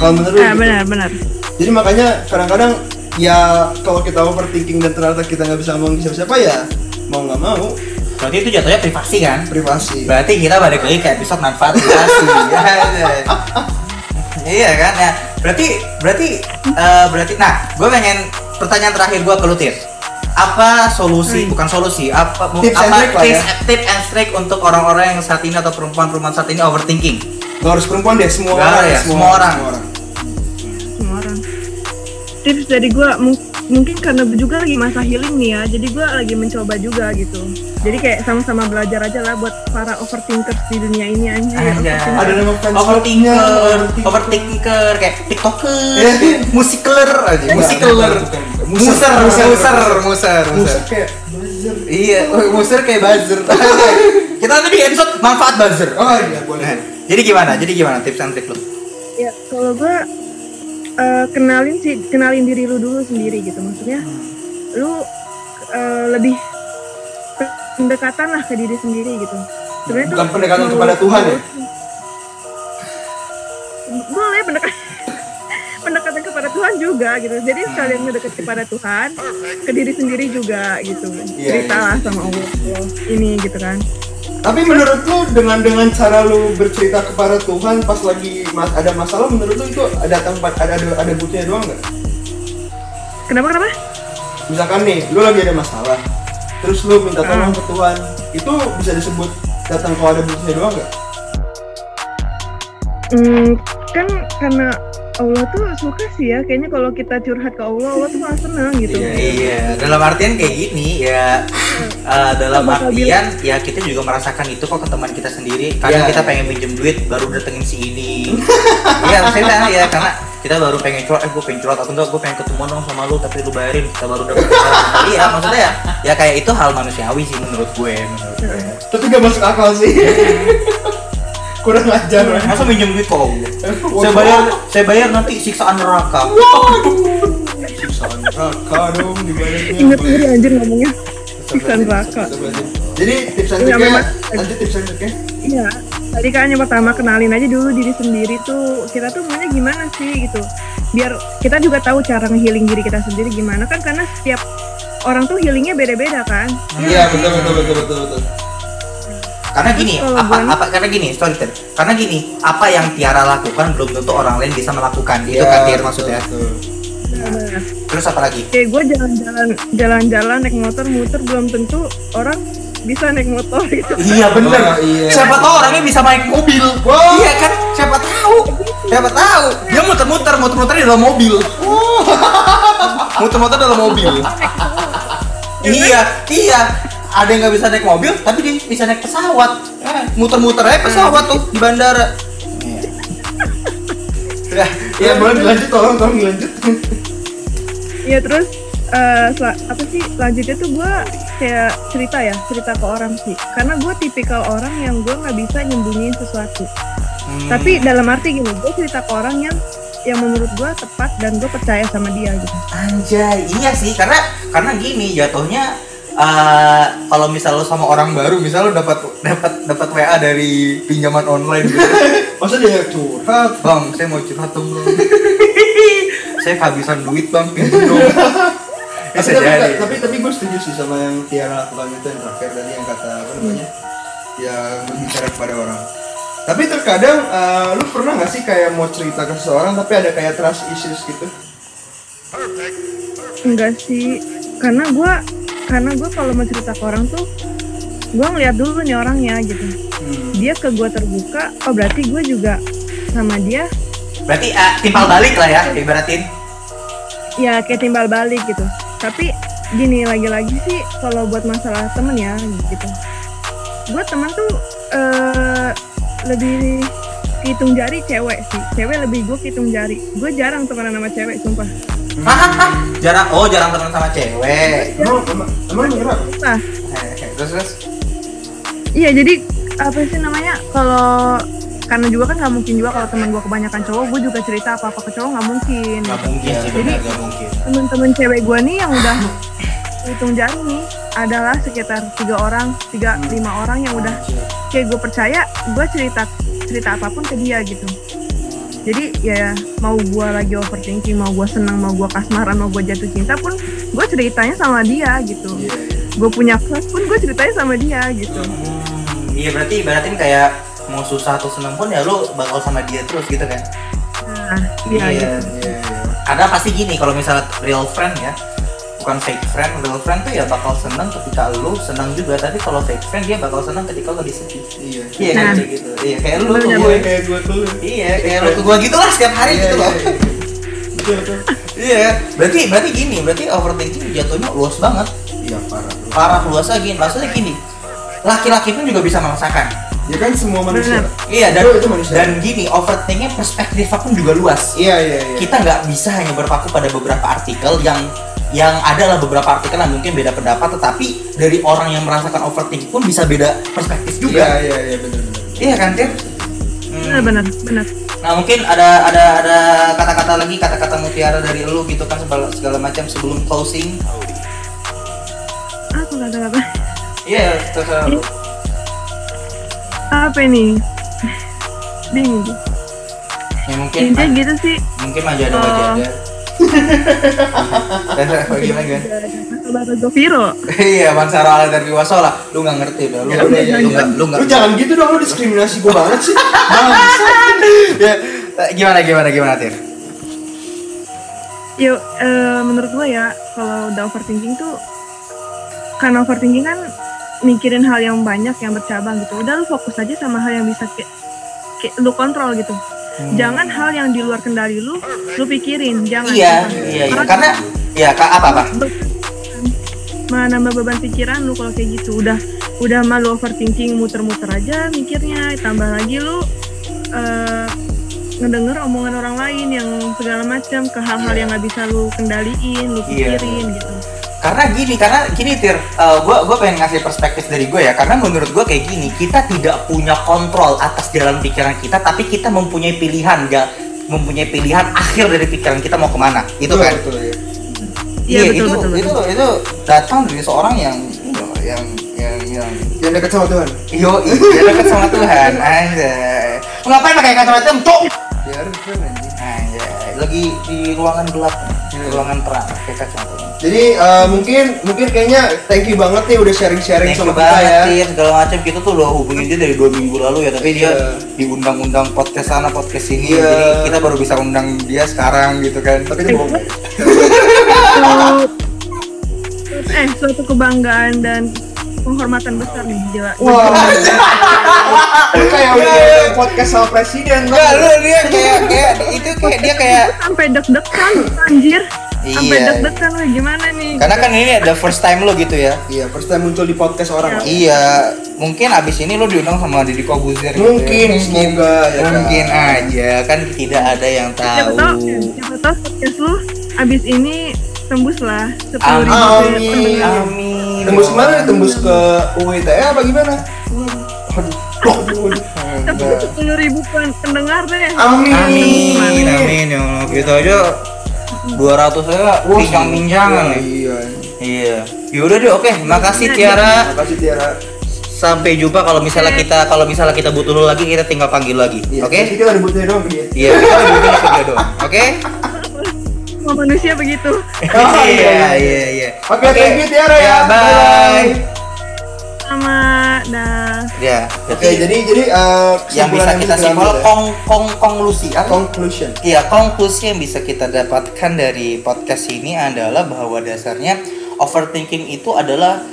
Kalau menurut gitu. benar benar Jadi makanya kadang-kadang ya kalau kita overthinking dan ternyata kita nggak bisa ngomong ke siapa-siapa ya mau nggak mau Berarti itu jatuhnya privasi kan? privasi. Berarti kita balik lagi ke episode manfaat privasi. Ya, ya. iya kan ya. Berarti berarti eh, berarti nah, gue pengen pertanyaan terakhir gue ke lu Tir. Apa solusi, bukan solusi, apa Tips and apa trick lah ya. tips, tips and trick untuk orang-orang yang saat ini atau perempuan-perempuan saat ini overthinking? Gak harus perempuan deh, semua Gak orang harus ya, semua orang. semua orang tips dari gue mungkin karena juga lagi masa healing nih ya jadi gue lagi mencoba juga gitu jadi kayak sama-sama belajar aja lah buat para overthinkers di dunia ini anjir overthinker. Ada nama fans overthinker, overthinker, kayak tiktoker, Iya. musikeler aja, musikeler, muser, Muser, muser, muser. muser, Muser muser. kayak buzzer. Iya, oh, muser kayak buzzer. Kita nanti di episode manfaat buzzer. Oh iya boleh. Jadi gimana? Jadi gimana tips and trick lu? ya kalau gue eh, kenalin sih kenalin diri lu dulu sendiri gitu. Maksudnya lu eh, lebih pendekatan lah ke diri sendiri gitu. Sebenarnya Bukan tuh pendekatan mau- kepada Tuhan ya? boleh pendekatan pendekatan kepada Tuhan juga gitu. Jadi sekalian mendekat kepada Tuhan ke diri sendiri juga gitu. Iya, ceritalah sama Allah Allah ini gitu kan Tapi menurut lu dengan dengan cara lu bercerita kepada Tuhan pas lagi mas ada masalah menurut lu itu ada tempat ada ada, ada buktinya doang nggak? kenapa kenapa Misalkan nih, lu lagi ada masalah, terus lu minta tolong Hmm. ke Tuhan, itu bisa disebut datang kalau ada buktinya doang nggak? Hmm, kan karena Allah tuh suka sih ya kayaknya kalau kita curhat ke Allah Allah tuh malah senang gitu Iya, dalam artian kayak gini ya. eh, dalam Bakal artian ya kita juga merasakan itu kok ke teman kita sendiri. Kadang Iya, kita iya. pengen minjem duit baru datengin si ini. Iya, maksudnya ya karena kita baru pengen curhat, eh gue pengen curhat, aku gue pengen ketemu dong sama lu tapi lu bayarin, kita baru dapet Iya, maksudnya ya, ya kayak itu hal manusiawi sih menurut gue, menurut gue. Tapi gak masuk akal sih. Kurang ajar. Masa minjem duit kok? Waduh. Saya bayar, saya bayar nanti siksaan neraka. Siksaan neraka dong dibayarnya. ingat diri anjir ngomongnya siksa neraka Jadi tips and Iya, triknya, memang. nanti tips and triknya Iya, tadi kan yang pertama kenalin aja dulu diri sendiri tuh kita tuh maunya gimana sih gitu. Biar kita juga tahu cara nge-healing diri kita sendiri gimana kan karena setiap orang tuh healingnya beda-beda kan. Iya betul betul betul betul betul. Karena gini, apa, apa karena gini, sorry Ter. Karena gini, apa yang Tiara lakukan belum tentu orang lain bisa melakukan. Itu Iya, kan betul, maksudnya. betul. Nah, Terus apa lagi? Kayak gue jalan-jalan jalan-jalan naik motor muter belum tentu orang bisa naik motor gitu. Iya bener. Oh, iya. Siapa tahu orangnya bisa naik mobil. Wow. Iya kan? Siapa tahu? Siapa tahu? Dia muter-muter, muter-muter di dalam mobil. Muter-muter dalam mobil. iya, iya. Ada yang nggak bisa naik mobil, tapi dia bisa naik pesawat. Eh, muter-muter aja pesawat tuh di bandara. Ya, Iya boleh dilanjut tolong tolong dilanjut. Iya terus eh, sel- apa sih selanjutnya tuh gue kayak cerita ya cerita ke orang sih karena gue tipikal orang yang gue nggak bisa nyembunyiin sesuatu Hmm. tapi dalam arti gini gue cerita ke orang yang yang menurut gue tepat dan gue percaya sama dia gitu Anjay, iya sih karena karena gini jatuhnya eh, kalau misal lo sama orang baru, misal lo dapat dapat dapat WA dari pinjaman online gitu. Masa dia curhat? Bang, saya mau curhat dong saya kehabisan duit bang, pinjam dong. tapi, tapi, jadi. tapi tapi gue setuju sih sama yang Tiara lakukan itu yang terakhir tadi yang kata apa namanya yang berbicara kepada orang tapi terkadang eh, lu pernah nggak sih kayak mau cerita ke seseorang tapi ada kayak trust issues gitu enggak sih karena gue karena gue kalau mau cerita ke orang tuh gue ngeliat dulu nih orangnya gitu. Hmm. dia ke gue terbuka oh berarti gue juga sama dia. Berarti eh, timpal balik lah ya, ibaratin. ya kayak timbal balik gitu. Tapi gini lagi-lagi sih kalau buat masalah temen ya gitu. Gue teman tuh eh lebih hitung jari cewek sih. Cewek lebih gue hitung jari. Gue jarang temenan sama cewek sumpah Hahaha, jarang oh jarang teman sama cewek. emang emang emang nah. Hehehe, Terus terus. iya jadi apa sih namanya kalau karena juga kan nggak mungkin juga kalau teman gue kebanyakan cowok gue juga cerita apa apa ke cowok nggak mungkin. Gak mungkin sih Jadi- temen-temen cewek gue nih yang udah hitung jari nih adalah sekitar tiga orang tiga lima orang yang udah kayak gue percaya gue cerita cerita apa pun ke dia gitu jadi ya mau gue lagi overthinking mau gue senang mau gue kasmaran mau gue jatuh cinta pun gue ceritanya sama dia gitu iya gue punya crush pun gue ceritanya sama dia gitu Hmm, iya berarti ibaratin kayak mau susah atau seneng pun ya lu bakal sama dia terus gitu kan. nah iya Iya. gitu. iya iya Ada pasti gini kalau misalnya real friend ya bukan fake friend, real friend tuh ya bakal seneng ketika lu seneng juga. Tapi kalau fake friend dia bakal seneng ketika lu disedih. Iya. Iya kan? Nah. kayak gitu. Iya kayak lu ke gue Iya, kayak gue tuh. Iya kayak lu ke gue gitu lah setiap hari Iya, gitu iya, loh. iya. betul betul. Iya. Berarti berarti gini berarti overthinking jatuhnya luas banget. Iya parah. Parah luas lagi maksudnya gini laki-laki pun juga bisa merasakan. Ya kan semua manusia. Bener. iya dan Itu- itu manusia. dan gini overthinkingnya perspektifnya pun juga luas. Iya iya iya. Kita nggak bisa hanya berpaku pada beberapa artikel yang yang adalah beberapa artikel yang mungkin beda pendapat tetapi dari orang yang merasakan overthinking pun bisa beda perspektif iya juga. Iya iya benar benar. Iya kan Tir? Hmm. benar benar. Benar nah mungkin ada ada ada kata-kata lagi kata-kata mutiara dari lu gitu kan segala, segala macam sebelum closing. Apa. Kata-kata iya terserah lu. apa ini? Bingung. Ya mungkin intinya gitu sih. mungkin aja ada Oh. wajah bagaimana kan? Iya bangsa ala dari wasola lu nggak ngerti udah lu Ya ya lu lu nggak lu jangan gitu dong lu diskriminasi gue banget sih. Bangsat. ya gimana gimana gimana Tir? Yuk, eh, menurut gue ya, kalau udah overthinking tuh, karena overthinking kan mikirin hal yang banyak yang bercabang gitu. Udah lu fokus aja sama hal yang bisa kayak kayak lu kontrol gitu. Jangan hal yang di luar kendali lu, lu pikirin. Jangan. iya Jangan. iya iya karena ya kak apa apa Malah nambah beban pikiran lu kalau kayak gitu. Udah udah malu overthinking muter-muter aja mikirnya, tambah lagi lu eh, ngedenger omongan orang lain yang segala macam ke hal-hal yang nggak bisa lu kendaliin, lu Iya. pikirin gitu. Karena gini karena gini tir. Eh, gua gua pengen ngasih perspektif dari gue ya. Karena menurut gue kayak gini kita tidak punya kontrol atas jalan pikiran kita tapi kita mempunyai pilihan ya mempunyai pilihan akhir dari pikiran kita mau ke mana. Itu Betul, kan? betul, ya. Iya, betul, itu betul, itu itu datang dari seorang yang yang yang yang yang dekat sama Tuhan. Yo dia dekat sama Tuhan anjay. Lu ngapain pakai kacamata? Hitam cok biarin keren anjing. Anjay lagi di ruangan gelap Ruangan terang pakai kacamata hitam. jadi eh, mungkin mungkin kayaknya thank you banget nih udah sharing sharing Thank sama you kita banget ya segala macam kita tuh udah hubungin dia dari dua minggu lalu ya tapi dia Iya. diundang-undang podcast sana podcast sini Iya. jadi kita baru bisa undang dia sekarang gitu kan tapi itu bohong eh suatu kebanggaan dan penghormatan besar nih gila. Wah, lu kayak udah podcast sama presiden Enggak, lu dia kayak kayak itu kayak dia kayak Sampai deg-degan anjir. Sampai Iya. deg-degan lu gimana nih? karena kan ini ada first time lo gitu ya Iya, first time muncul di podcast orang. Iya, mungkin abis ini lo diundang sama Deddy Kobuzer gitu Mungkin, ya. semoga, ya kan? Mungkin aja, kan tidak ada yang Siapa tahu, tahu siapa tahu podcast lu abis ini tembus lah sepuluh ribu Amin. pendengar. Amin Tembus ke mana nih? Tembus ke UITE apa gimana? Aduh, aduh, aduh. sampai sepuluh ribu pendengar deh. Amin. Amin, amin ya Allah. Gitu aja 200 aja pincang-pincangan nih. Iya. Iya. Yaudah deh, oke. Makasih Tiara. Makasih Tiara. Sampai jumpa kalau misalnya kita kalau misalnya kita butuh lu lagi kita tinggal panggil lagi. Iya. Oke? Kita ada butuhnya doang ke dia. Iya, kita butuhnya ke dia doang. Oke? Semua manusia begitu. Oh, Iya, iya, iya. Oke, thank you Tiara ya. bye. Sama dah. Ya, Oke, jadi jadi eh, yang bisa kita ambil simpul ya. kong kong konklusi apa? conclusion. Iya, konklusi yang bisa kita dapatkan dari podcast ini adalah bahwa dasarnya overthinking itu adalah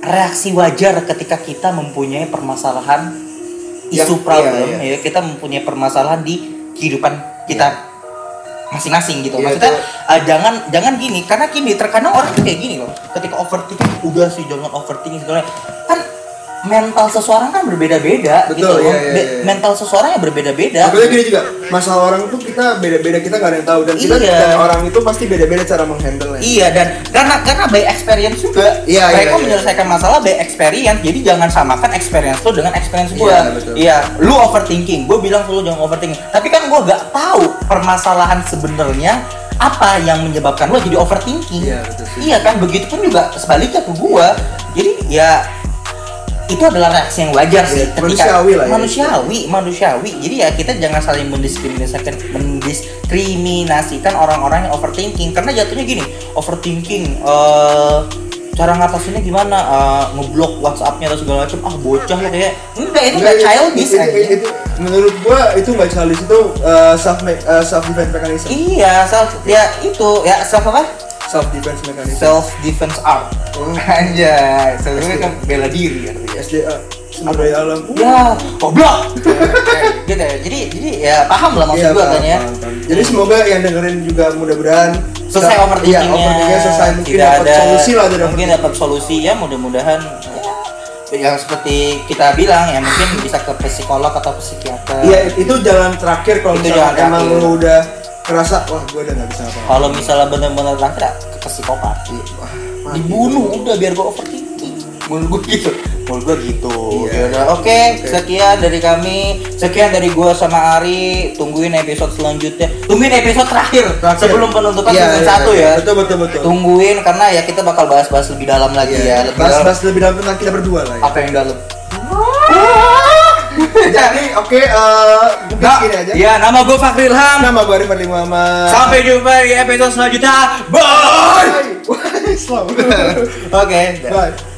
reaksi wajar ketika kita mempunyai permasalahan isu Yang- problem iya, ya kita mempunyai permasalahan di kehidupan kita masing-masing gitu. Iya, Maksudnya eh, jangan jangan gini karena gini terkadang orang tuh kayak gini loh. Ketika overthinking udah sih jangan overthinking segala kan mental seseorang kan berbeda-beda Betul, gitu loh. iya, iya, Be- iya. Mental seseorang yang berbeda-beda. Makanya gini juga, masalah orang tuh kita beda-beda kita nggak ada yang tahu dan kita Iya. dan orang itu pasti beda-beda cara menghandle Iya dan karena karena by experience juga Iya, mereka iya, iya. menyelesaikan masalah by experience jadi jangan samakan experience lo dengan experience gue Iya, betul. iya lu overthinking gue bilang lu jangan overthinking tapi kan gue gak tahu permasalahan sebenarnya apa yang menyebabkan lo jadi overthinking Iya, betul sih. iya kan begitu pun juga sebaliknya ke gue jadi ya itu adalah reaksi yang wajar sih Iya, manusiawi lah ya. manusiawi manusiawi. Jadi ya kita jangan saling mendiskriminasikan mendiskriminasikan orang-orang yang overthinking. Karena jatuhnya gini overthinking eh cara ngatasinnya gimana? Eh, ngeblok WhatsAppnya atau segala macam. Ah bocah lo kayak. Enggak itu nggak childish itu, itu, anjing. itu, menurut gua itu nggak childish itu uh, self uh, self defense mechanism. Iya self ya itu ya self apa self defense mechanism. Self defense art Oh. anjay. Sebenarnya kan bela diri artinya SDA sumber daya alam ya goblok. Gitu ya. Jadi jadi ya paham lah maksud Iya, gua paham, kan ya. Jadi semoga yang dengerin juga mudah-mudahan selesai overthinkingnya. overthinkingnya selesai. Mungkin tidak dapat ada solusi lah dari mungkin dapat solusi ya mudah-mudahan ya, yang seperti kita bilang ya mungkin bisa ke psikolog atau psikiater. Iya itu jalan terakhir kalau misalnya emang lu udah ngerasa wah gue udah nggak bisa apa kalau misalnya benar-benar terakhir ya ke psikopat. Dibunuh udah biar gua overthinking. Menurut gua gitu. Menurut gua gitu. Iya. Ya udah, oke sekian dari kami. Sekian dari gua sama Ari. Tungguin episode selanjutnya. Tungguin episode terakhir, Terakhir. sebelum penutupan Iya, season iya, satu iya. ya. Betul betul betul. Tungguin karena ya kita bakal bahas-bahas lebih dalam lagi ya. bahas-bahas lebih dalam tentang kita berdua lah ya. Apa yang dalam jadi oke eh mungkin Nah, segini aja ya nama gue Fakri Ilham nama gue Arif Fadli Muhammad sampai jumpa di episode selanjutnya bye Bye. Islam. oke Bye.